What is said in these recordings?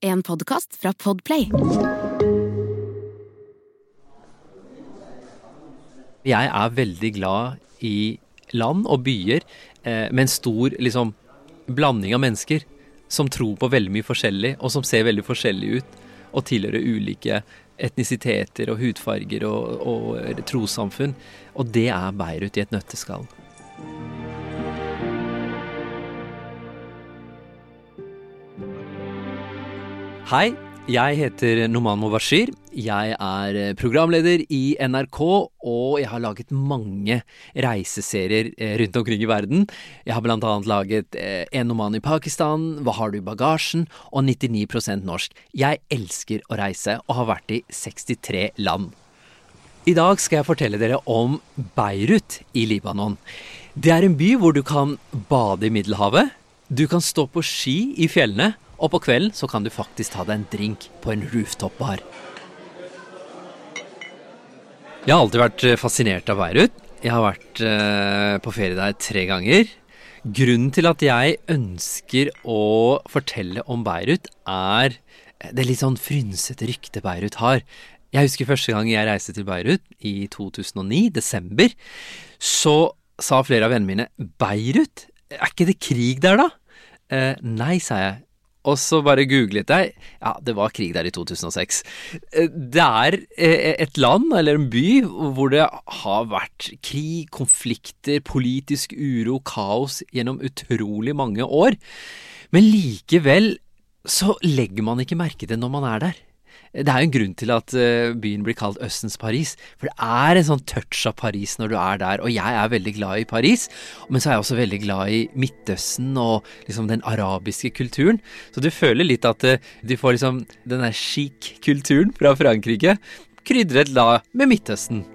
En podkast fra Podplay. Jeg er veldig glad i land og byer eh, med en stor liksom, blanding av mennesker som tror på veldig mye forskjellig, og som ser veldig forskjellig ut, og tilhører ulike etnisiteter og hudfarger og, og trossamfunn. Og det er Beirut i et nøtteskall. Hei, jeg heter Noman Mubashir. Jeg er eh, programleder i NRK, og jeg har laget mange reiseserier eh, rundt omkring i verden. Jeg har blant annet laget eh, En Noman i Pakistan, Hva har du i bagasjen? og 99% norsk. Jeg elsker å reise, og har vært i 63 land. I dag skal jeg fortelle dere om Beirut i Libanon. Det er en by hvor du kan bade i Middelhavet. Du kan stå på ski i fjellene og på kvelden så kan du faktisk ta deg en drink på en rooftop-bar. Jeg har alltid vært eh, fascinert av Beirut. Jeg har vært uh, på ferie der tre ganger. Grunnen til at jeg ønsker å fortelle om Beirut, er det litt sånn frynsete ryktet Beirut har. Jeg husker første gang jeg reiste til Beirut, i 2009, desember. Så sa flere av vennene mine Beirut? Er ikke det krig der, da? Eh, nei, sa jeg. Og så bare googlet jeg. Ja, det var krig der i 2006. Eh, det er eh, et land, eller en by, hvor det har vært krig, konflikter, politisk uro, kaos gjennom utrolig mange år. Men likevel så legger man ikke merke til når man er der. Det er jo en grunn til at eh, byen blir kalt Østens Paris. For det er en sånn touch av Paris når du er der. Og jeg er veldig glad i Paris, men så er jeg også veldig glad i Midtøsten og liksom den arabiske kulturen. Så du føler litt at eh, du får liksom den der chic-kulturen fra Frankrike krydret da med Midtøsten.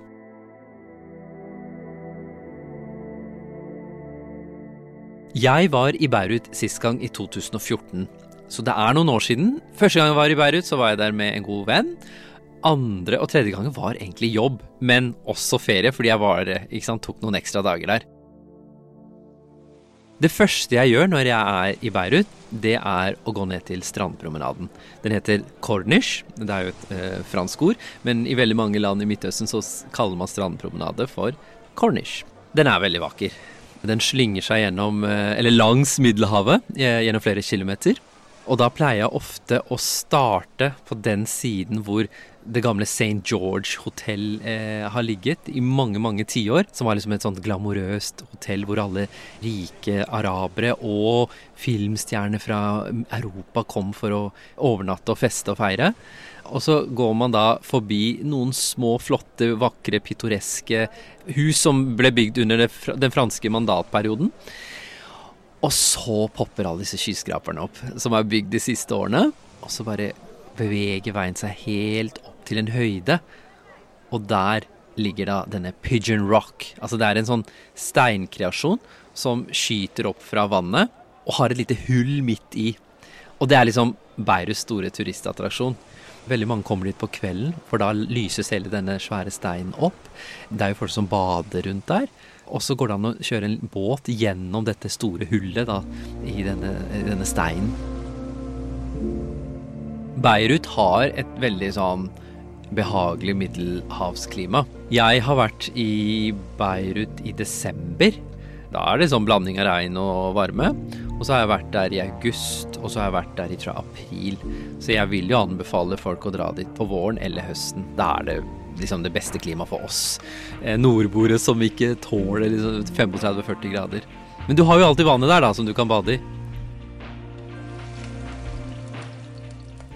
Jeg var i Beirut sist gang i 2014. Så det er noen år siden. Første gang jeg var i Beirut, så var jeg der med en god venn. Andre og tredje gangen var egentlig jobb, men også ferie, fordi jeg var, sant, tok noen ekstra dager der. Det første jeg gjør når jeg er i Beirut, det er å gå ned til strandpromenaden. Den heter Cornish, det er jo et eh, fransk ord, men i veldig mange land i Midtøsten så kaller man strandpromenade for Cornish. Den er veldig vakker. Den slynger seg gjennom, eh, eller langs Middelhavet eh, gjennom flere kilometer. Og da pleier jeg ofte å starte på den siden hvor det gamle St. George hotell eh, har ligget i mange, mange tiår. Som var liksom et sånt glamorøst hotell hvor alle rike arabere og filmstjerner fra Europa kom for å overnatte og feste og feire. Og så går man da forbi noen små, flotte, vakre, pittoreske hus som ble bygd under den franske mandatperioden. Og så popper alle disse skyskraperne opp, som er bygd de siste årene. Og så bare beveger veien seg helt opp til en høyde. Og der ligger da denne Pigeon Rock. Altså det er en sånn steinkreasjon som skyter opp fra vannet og har et lite hull midt i. Og det er liksom Beirus store turistattraksjon. Veldig mange kommer dit på kvelden, for da lyses hele denne svære steinen opp. Det er jo folk som bader rundt der. Og så går det an å kjøre en båt gjennom dette store hullet da, i denne, denne steinen. Beirut har et veldig sånn behagelig middelhavsklima. Jeg har vært i Beirut i desember. Da er det sånn blanding av regn og varme. Og så har jeg vært der i august, og så har jeg vært der i tror jeg, april. Så jeg vil jo anbefale folk å dra dit på våren eller høsten. Da er det liksom det beste klimaet for oss eh, nordboere som ikke tåler liksom 35-40 grader. Men du har jo alltid vannet der da, som du kan bade i.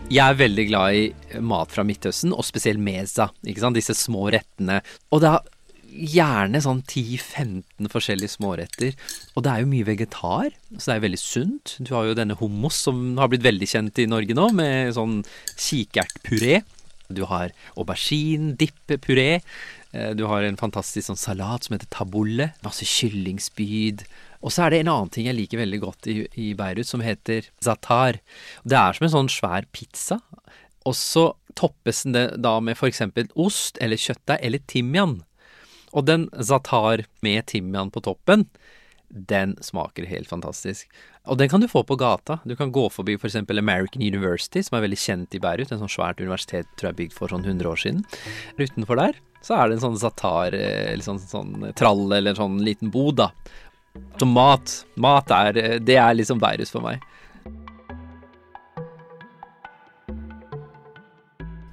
Jeg er veldig glad i mat fra Midtøsten, og spesielt meza. ikke sant? Disse små rettene. Og det er gjerne sånn 10-15 forskjellige småretter. Og det er jo mye vegetar, så det er veldig sunt. Du har jo denne hummus som har blitt veldig kjent i Norge nå, med sånn kikertpuré. Du har aubergine, dippe, puré. du har en fantastisk sånn salat som heter tabulle. Masse kyllingspyd. Og så er det en annen ting jeg liker veldig godt i, i Beirut, som heter zatar. Det er som en sånn svær pizza. Og så toppes det da med f.eks. ost eller kjøttdeig eller timian. Og den zatar med timian på toppen, den smaker helt fantastisk. Og den kan du få på gata. Du kan gå forbi f.eks. For American University, som er veldig kjent i Beirut. En sånn svært universitet tror jeg bygd for sånn 100 år siden. Utenfor der så er det en sånn zatar, eh, eller sånn, sånn trall eller en sånn liten bod, da. Så mat, mat er eh, Det er liksom Beirut for meg.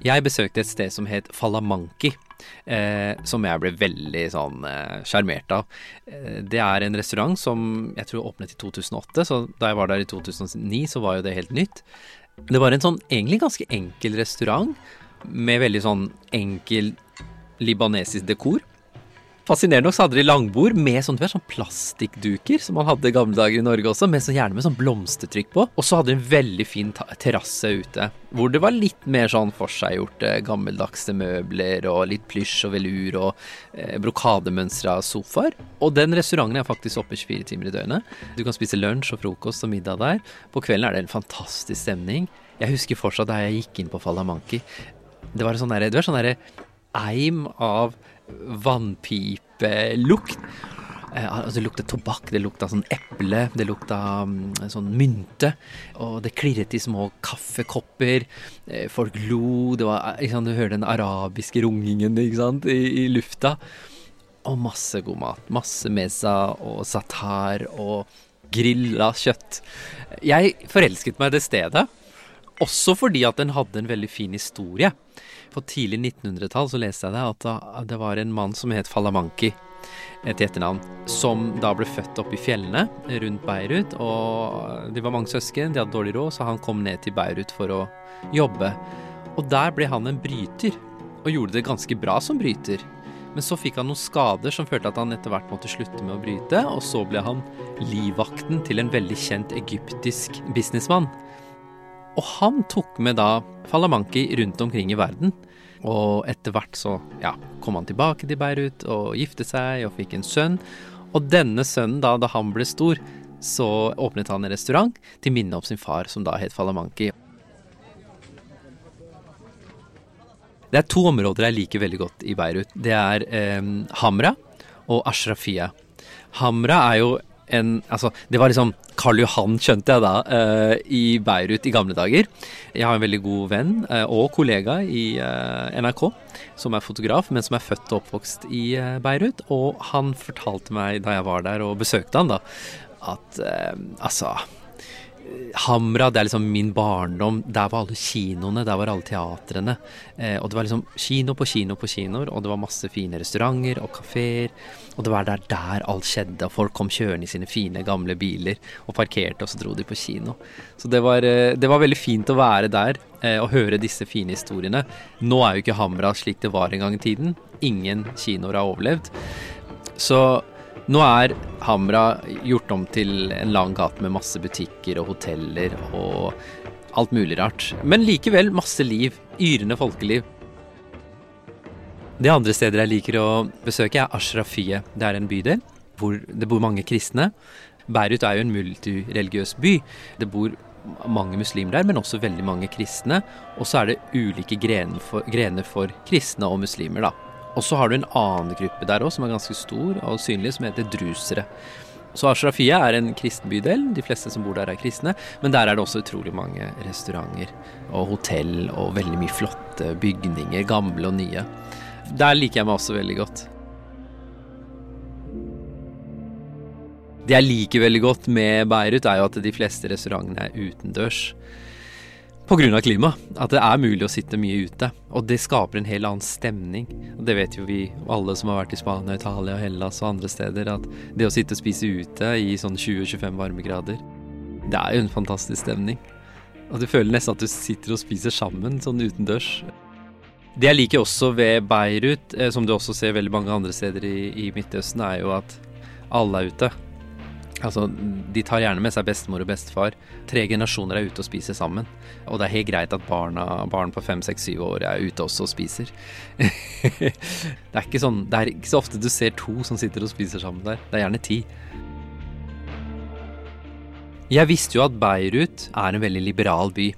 Jeg besøkte et sted som het Falamanki, eh, som jeg ble veldig sånn eh, sjarmert eh, av. Eh, det er en restaurant som jeg tror åpnet i 2008, så da jeg var der i 2009 så var jo det helt nytt. Det var en sånn egentlig ganske enkel restaurant med veldig sånn enkel libanesisk dekor. Fascinerende nok så hadde de langbord med sånn, sånn plastikkduker, som man hadde i gamle dager i Norge også, med så gjerne med sånn blomstertrykk på. Og så hadde de en veldig fin terrasse ute, hvor det var litt mer sånn forseggjorte, gammeldagse møbler og litt plysj og velur og eh, brokademønstra sofaer. Og den restauranten er faktisk oppe 24 timer i døgnet. Du kan spise lunsj og frokost og middag der. På kvelden er det en fantastisk stemning. Jeg husker fortsatt da jeg gikk inn på Falamanki. Det var sånn derre sånn eim av vannpipelukt. Eh, altså, det lukta tobakk, det lukta sånn eple, det lukta um, sånn mynte. Og det klirret i små kaffekopper. Eh, folk lo. Det var, liksom, du hører den arabiske rungingen sant, I, i lufta. Og masse god mat. Masse mesa og satar og grilla kjøtt. Jeg forelsket meg det stedet. Også fordi at den hadde en veldig fin historie. På tidlig 1900-tall så leste jeg det at det var en mann som het Falamanki et etternavn, som da ble født oppe i fjellene rundt Beirut. Og de var mange søsken, de hadde dårlig råd, så han kom ned til Beirut for å jobbe. Og der ble han en bryter, og gjorde det ganske bra som bryter. Men så fikk han noen skader som følte at han etter hvert måtte slutte med å bryte, og så ble han livvakten til en veldig kjent egyptisk businessmann. Og han tok med da Falamanki rundt omkring i verden. Og etter hvert så ja, kom han tilbake til Beirut og gifte seg og fikk en sønn. Og denne sønnen, da, da han ble stor, så åpnet han en restaurant til minne om sin far, som da het Falamanki. Det er to områder jeg liker veldig godt i Beirut. Det er eh, Hamra og Ashrafia. Hamra er jo en Altså, det var liksom Karl Johan, skjønte jeg da, uh, i Beirut i gamle dager. Jeg har en veldig god venn uh, og kollega i uh, NRK som er fotograf, men som er født og oppvokst i Beirut. Og han fortalte meg da jeg var der og besøkte han, da, at altså Hamra, det er liksom min barndom. Der var alle kinoene, der var alle teatrene. Eh, og det var liksom kino på kino på kinoer, og det var masse fine restauranter og kafeer. Og det var der, der alt skjedde, og folk kom kjørende i sine fine, gamle biler og parkerte, og så dro de på kino. Så det var, eh, det var veldig fint å være der eh, og høre disse fine historiene. Nå er jo ikke Hamra slik det var en gang i tiden. Ingen kinoer har overlevd. Så nå er Hamra gjort om til en lang gate med masse butikker og hoteller og alt mulig rart. Men likevel masse liv. Yrende folkeliv. Det andre stedet jeg liker å besøke, er Ashrafie. Det er en bydel hvor det bor mange kristne. Beirut er jo en multireligiøs by. Det bor mange muslimer der, men også veldig mange kristne. Og så er det ulike grener for, grener for kristne og muslimer, da. Og så har du en annen gruppe der òg, som er ganske stor og synlig, som heter drusere. Så Ashrafia er en kristen bydel. De fleste som bor der, er kristne. Men der er det også utrolig mange restauranter og hotell og veldig mye flotte bygninger, gamle og nye. Der liker jeg meg også veldig godt. Det jeg liker veldig godt med Beirut, er jo at de fleste restaurantene er utendørs. Pga. klima. At det er mulig å sitte mye ute. Og det skaper en helt annen stemning. Og det vet jo vi alle som har vært i Spania, Italia, Hellas og andre steder, at det å sitte og spise ute i sånn 20-25 varmegrader, det er jo en fantastisk stemning. Og du føler nesten at du sitter og spiser sammen sånn utendørs. Det jeg liker også ved Beirut, eh, som du også ser veldig mange andre steder i, i Midtøsten, er jo at alle er ute. Altså, De tar gjerne med seg bestemor og bestefar. Tre generasjoner er ute og spiser sammen. Og det er helt greit at barna, barn på fem, seks, syv år er ute også og spiser. det, er sånn, det er ikke så ofte du ser to som sitter og spiser sammen der. Det er gjerne ti. Jeg visste jo at Beirut er en veldig liberal by.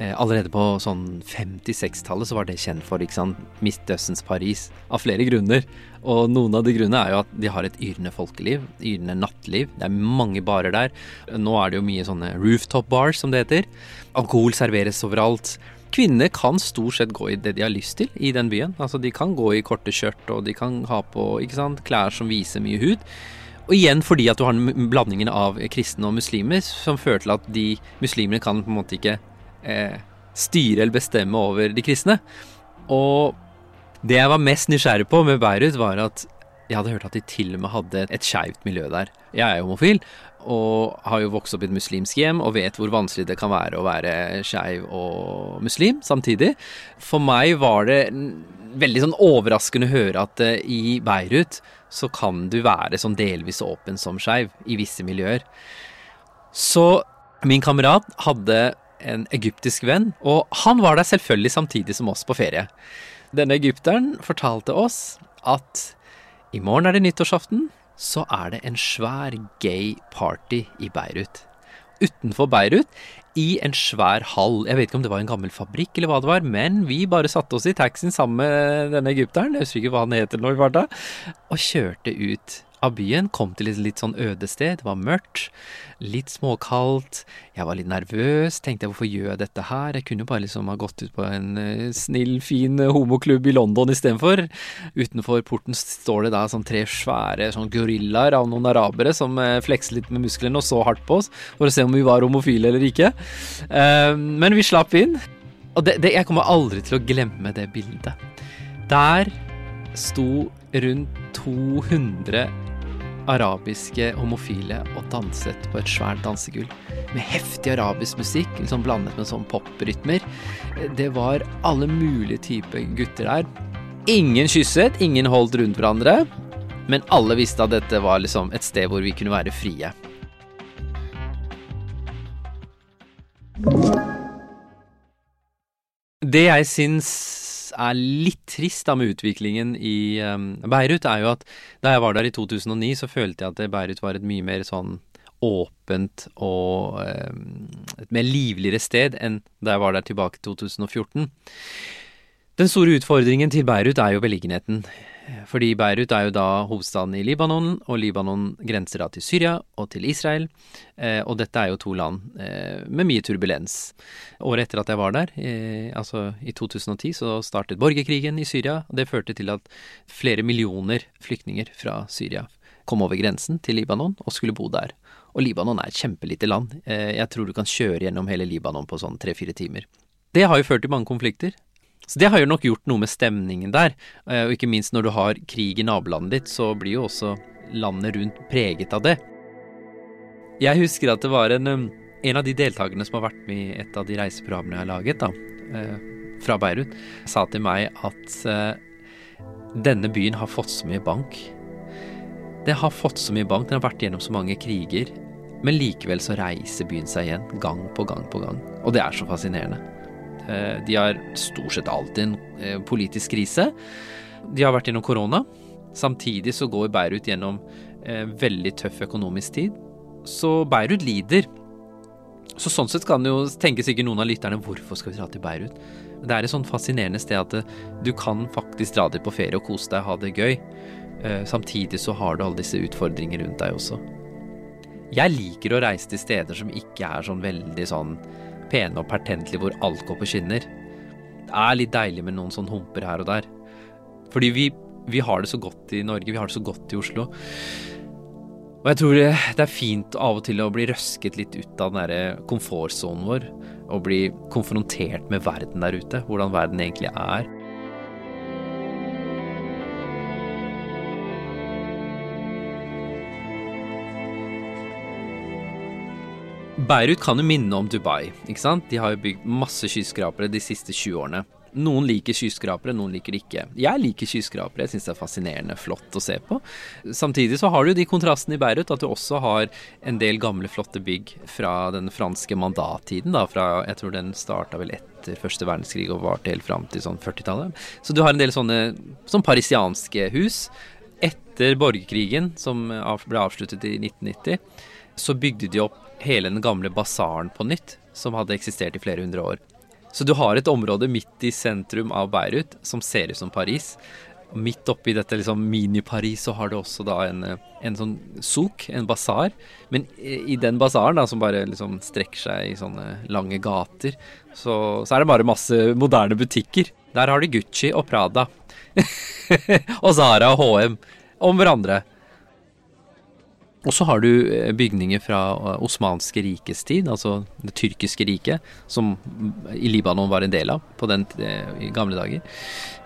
Eh, allerede på sånn 50-60-tallet så var det kjent for ikke sant, Midtøstens Paris, av flere grunner. Og noen av de grunnene er jo at de har et yrende folkeliv, yrende nattliv. Det er mange barer der. Nå er det jo mye sånne rooftop bars, som det heter. Alkohol serveres overalt. Kvinner kan stort sett gå i det de har lyst til i den byen. Altså De kan gå i korte skjørt, og de kan ha på ikke sant, klær som viser mye hud. Og igjen fordi at du har blandingen av kristne og muslimer, som fører til at de muslimene kan på en måte ikke eh, styre eller bestemme over de kristne. Og det jeg var mest nysgjerrig på med Beirut, var at jeg hadde hørt at de til og med hadde et skeivt miljø der. Jeg er homofil og har jo vokst opp i et muslimsk hjem og vet hvor vanskelig det kan være å være skeiv og muslim samtidig. For meg var det veldig sånn overraskende å høre at uh, i Beirut så kan du være sånn delvis åpen som skeiv i visse miljøer. Så min kamerat hadde en egyptisk venn, og han var der selvfølgelig samtidig som oss på ferie. Denne egypteren fortalte oss at i morgen er det nyttårsaften, så er det en svær gay party i Beirut. Utenfor Beirut, i en svær hall. Jeg vet ikke om det var en gammel fabrikk eller hva det var, men vi bare satte oss i taxien sammen med denne egypteren, jeg husker ikke hva han heter når vi var der, og kjørte ut av byen. Kom til et litt sånn øde sted. Det var mørkt. Litt småkaldt. Jeg var litt nervøs. Tenkte jeg hvorfor gjør jeg dette her? Jeg kunne bare liksom ha gått ut på en uh, snill, fin uh, homoklubb i London istedenfor. Utenfor porten står det da sånn tre svære sånn gorillaer av noen arabere som uh, flekser litt med musklene og så hardt på oss for å se om vi var homofile eller ikke. men vi slapp inn. Og det, det, jeg kommer aldri til å glemme det bildet. Der sto rundt 200 arabiske homofile og danset på et svært dansegulv. Med heftig arabisk musikk, liksom blandet med sånn poprytmer. Det var alle mulige typer gutter der. Ingen kysset, ingen holdt rundt hverandre. Men alle visste at dette var liksom et sted hvor vi kunne være frie. Det jeg syns er litt trist da med utviklingen i um, Beirut, er jo at da jeg var der i 2009, så følte jeg at Beirut var et mye mer sånn åpent og um, et mer livligere sted enn da jeg var der tilbake i 2014. Den store utfordringen til Beirut er jo beliggenheten. Fordi Beirut er jo da hovedstaden i Libanon, og Libanon grenser da til Syria og til Israel. Eh, og dette er jo to land eh, med mye turbulens. Året etter at jeg var der, eh, altså i 2010, så startet borgerkrigen i Syria. og Det førte til at flere millioner flyktninger fra Syria kom over grensen til Libanon og skulle bo der. Og Libanon er et kjempelite land. Eh, jeg tror du kan kjøre gjennom hele Libanon på sånn tre-fire timer. Det har jo ført til mange konflikter. Så det har jo nok gjort noe med stemningen der. Eh, og ikke minst når du har krig i nabolandet ditt, så blir jo også landet rundt preget av det. Jeg husker at det var en, um, en av de deltakerne som har vært med i et av de reiseprogrammene jeg har laget, da, eh, fra Beirut, sa til meg at eh, denne byen har fått så mye bank. Det har fått så mye bank, den har vært gjennom så mange kriger. Men likevel så reiser byen seg igjen, gang på gang på gang. Og det er så fascinerende. Eh, de har stort sett alltid en eh, politisk krise. De har vært gjennom korona. Samtidig så går Beirut gjennom eh, veldig tøff økonomisk tid. Så Beirut lider. Så sånn sett kan jo tenke sikkert noen av lytterne hvorfor skal vi dra til Beirut? Det er et sånn fascinerende sted at du kan faktisk dra dit på ferie og kose deg, ha det gøy. Samtidig så har du alle disse utfordringer rundt deg også. Jeg liker å reise til steder som ikke er sånn veldig sånn pene og pertentlige hvor alt går på skinner. Det er litt deilig med noen sånne humper her og der. Fordi vi, vi har det så godt i Norge, vi har det så godt i Oslo. Og jeg tror det er fint av og til å bli røsket litt ut av den derre komfortsonen vår. Og bli konfrontert med verden der ute, hvordan verden egentlig er. Beirut kan jo minne om Dubai. ikke sant? De har jo bygd masse skyskrapere de siste 20 årene. Noen liker skyskrapere, noen liker det ikke. Jeg liker skyskrapere, jeg syns det er fascinerende flott å se på. Samtidig så har du jo de kontrastene i Beirut, at du også har en del gamle, flotte bygg fra den franske mandattiden, da, fra jeg tror den starta vel etter første verdenskrig og varte helt fram til sånn 40-tallet. Så du har en del sånne sånn parisianske hus. Etter borgerkrigen, som ble avsluttet i 1990, så bygde de opp hele den gamle basaren på nytt, som hadde eksistert i flere hundre år. Så du har et område midt i sentrum av Beirut som ser ut som Paris. Midt oppi dette liksom mini-Paris så har du også da en, en sånn souk, en basar. Men i den basaren, da, som bare liksom strekker seg i sånne lange gater, så, så er det bare masse moderne butikker. Der har du Gucci og Prada. og Zara og HM om hverandre. Og så har du eh, bygninger fra eh, osmanske rikes tid, altså det tyrkiske riket, som i Libanon var en del av på den, eh, i gamle dager.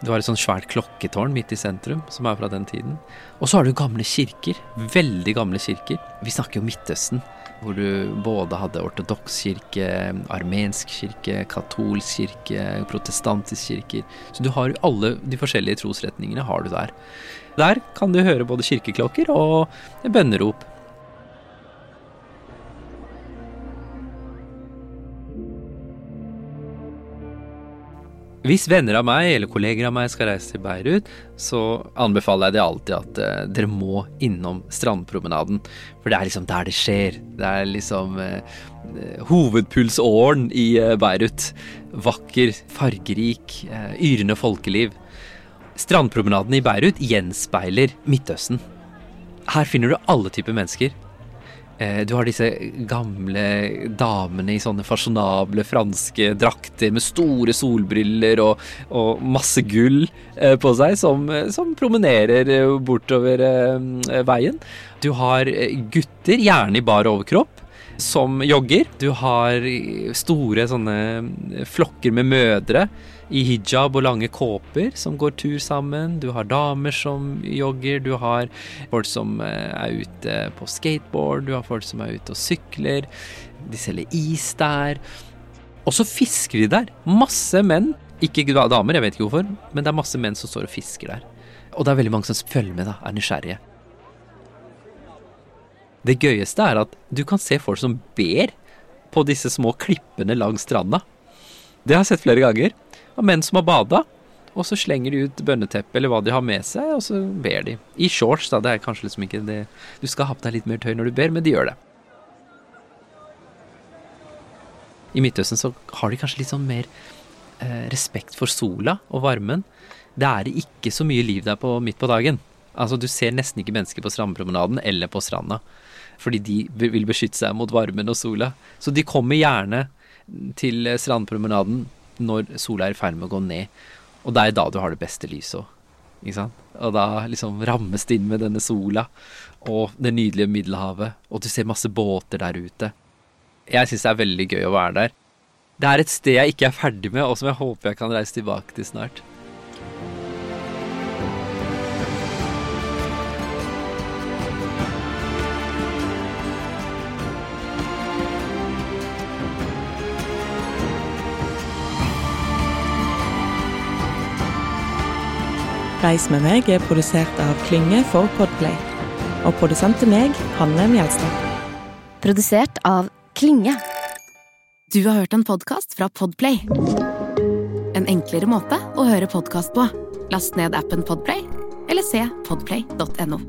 Du har et sånn svært klokketårn midt i sentrum, som er fra den tiden. Og så har du gamle kirker. Veldig gamle kirker. Vi snakker jo Midtøsten, hvor du både hadde ortodoks kirke, armensk kirke, katolsk kirke, protestantisk kirker. Så du har alle de forskjellige trosretningene har du der. Der kan du høre både kirkeklokker og bønnerop. Hvis venner av meg eller kolleger av meg skal reise til Beirut, så anbefaler jeg det alltid at uh, dere må innom strandpromenaden. For det er liksom der det skjer. Det er liksom eh, hovedpulsåren i uh, Beirut. Vakker, fargerik, yrende folkeliv. Strandpromenaden i Beirut gjenspeiler Midtøsten. Her finner du alle typer mennesker. Eh, du har disse gamle damene i sånne fasjonable franske drakter med store solbriller og, og masse gull eh, på seg, som, som promenerer bortover eh, veien. Du har gutter, gjerne i bar overkropp, som jogger. Du har store sånne flokker med mødre i hijab og lange kåper som går tur sammen. Du har damer som jogger, du har folk som eh, er ute på skateboard, du har folk som er ute og sykler. De selger is der. Og så fisker de der. Masse menn. Ikke damer, jeg vet ikke hvorfor, men det er masse menn som står og fisker der. Og det er veldig mange som følger med, da, er nysgjerrige. Det gøyeste er at du kan se folk som ber på disse små klippene langs stranda. Det har jeg sett flere ganger av menn som har bada. Og så slenger de ut bønneteppe eller hva de har med seg, og så ber de. I shorts, da. Det er kanskje liksom ikke det Du skal ha på deg litt mer tøy når du ber, men de gjør det. I Midtøsten så har de kanskje litt sånn mer eh, respekt for sola og varmen. Det er ikke så mye liv der på, midt på dagen. Altså, du ser nesten ikke mennesker på strandpromenaden eller på stranda. Fordi de vil beskytte seg mot varmen og sola. Så de kommer gjerne til strandpromenaden når sola er i ferd med å gå ned. Og det er da du har det beste lyset òg. Og da liksom rammes det inn med denne sola og det nydelige Middelhavet, og du ser masse båter der ute. Jeg syns det er veldig gøy å være der. Det er et sted jeg ikke er ferdig med, og som jeg håper jeg kan reise tilbake til snart. Reis med meg er produsert av Klynge for Podplay. Og produsent til meg, Hanne Mjelstad. Produsert av Klynge. Du har hørt en podkast fra Podplay. En enklere måte å høre podkast på. Last ned appen Podplay, eller se podplay.no.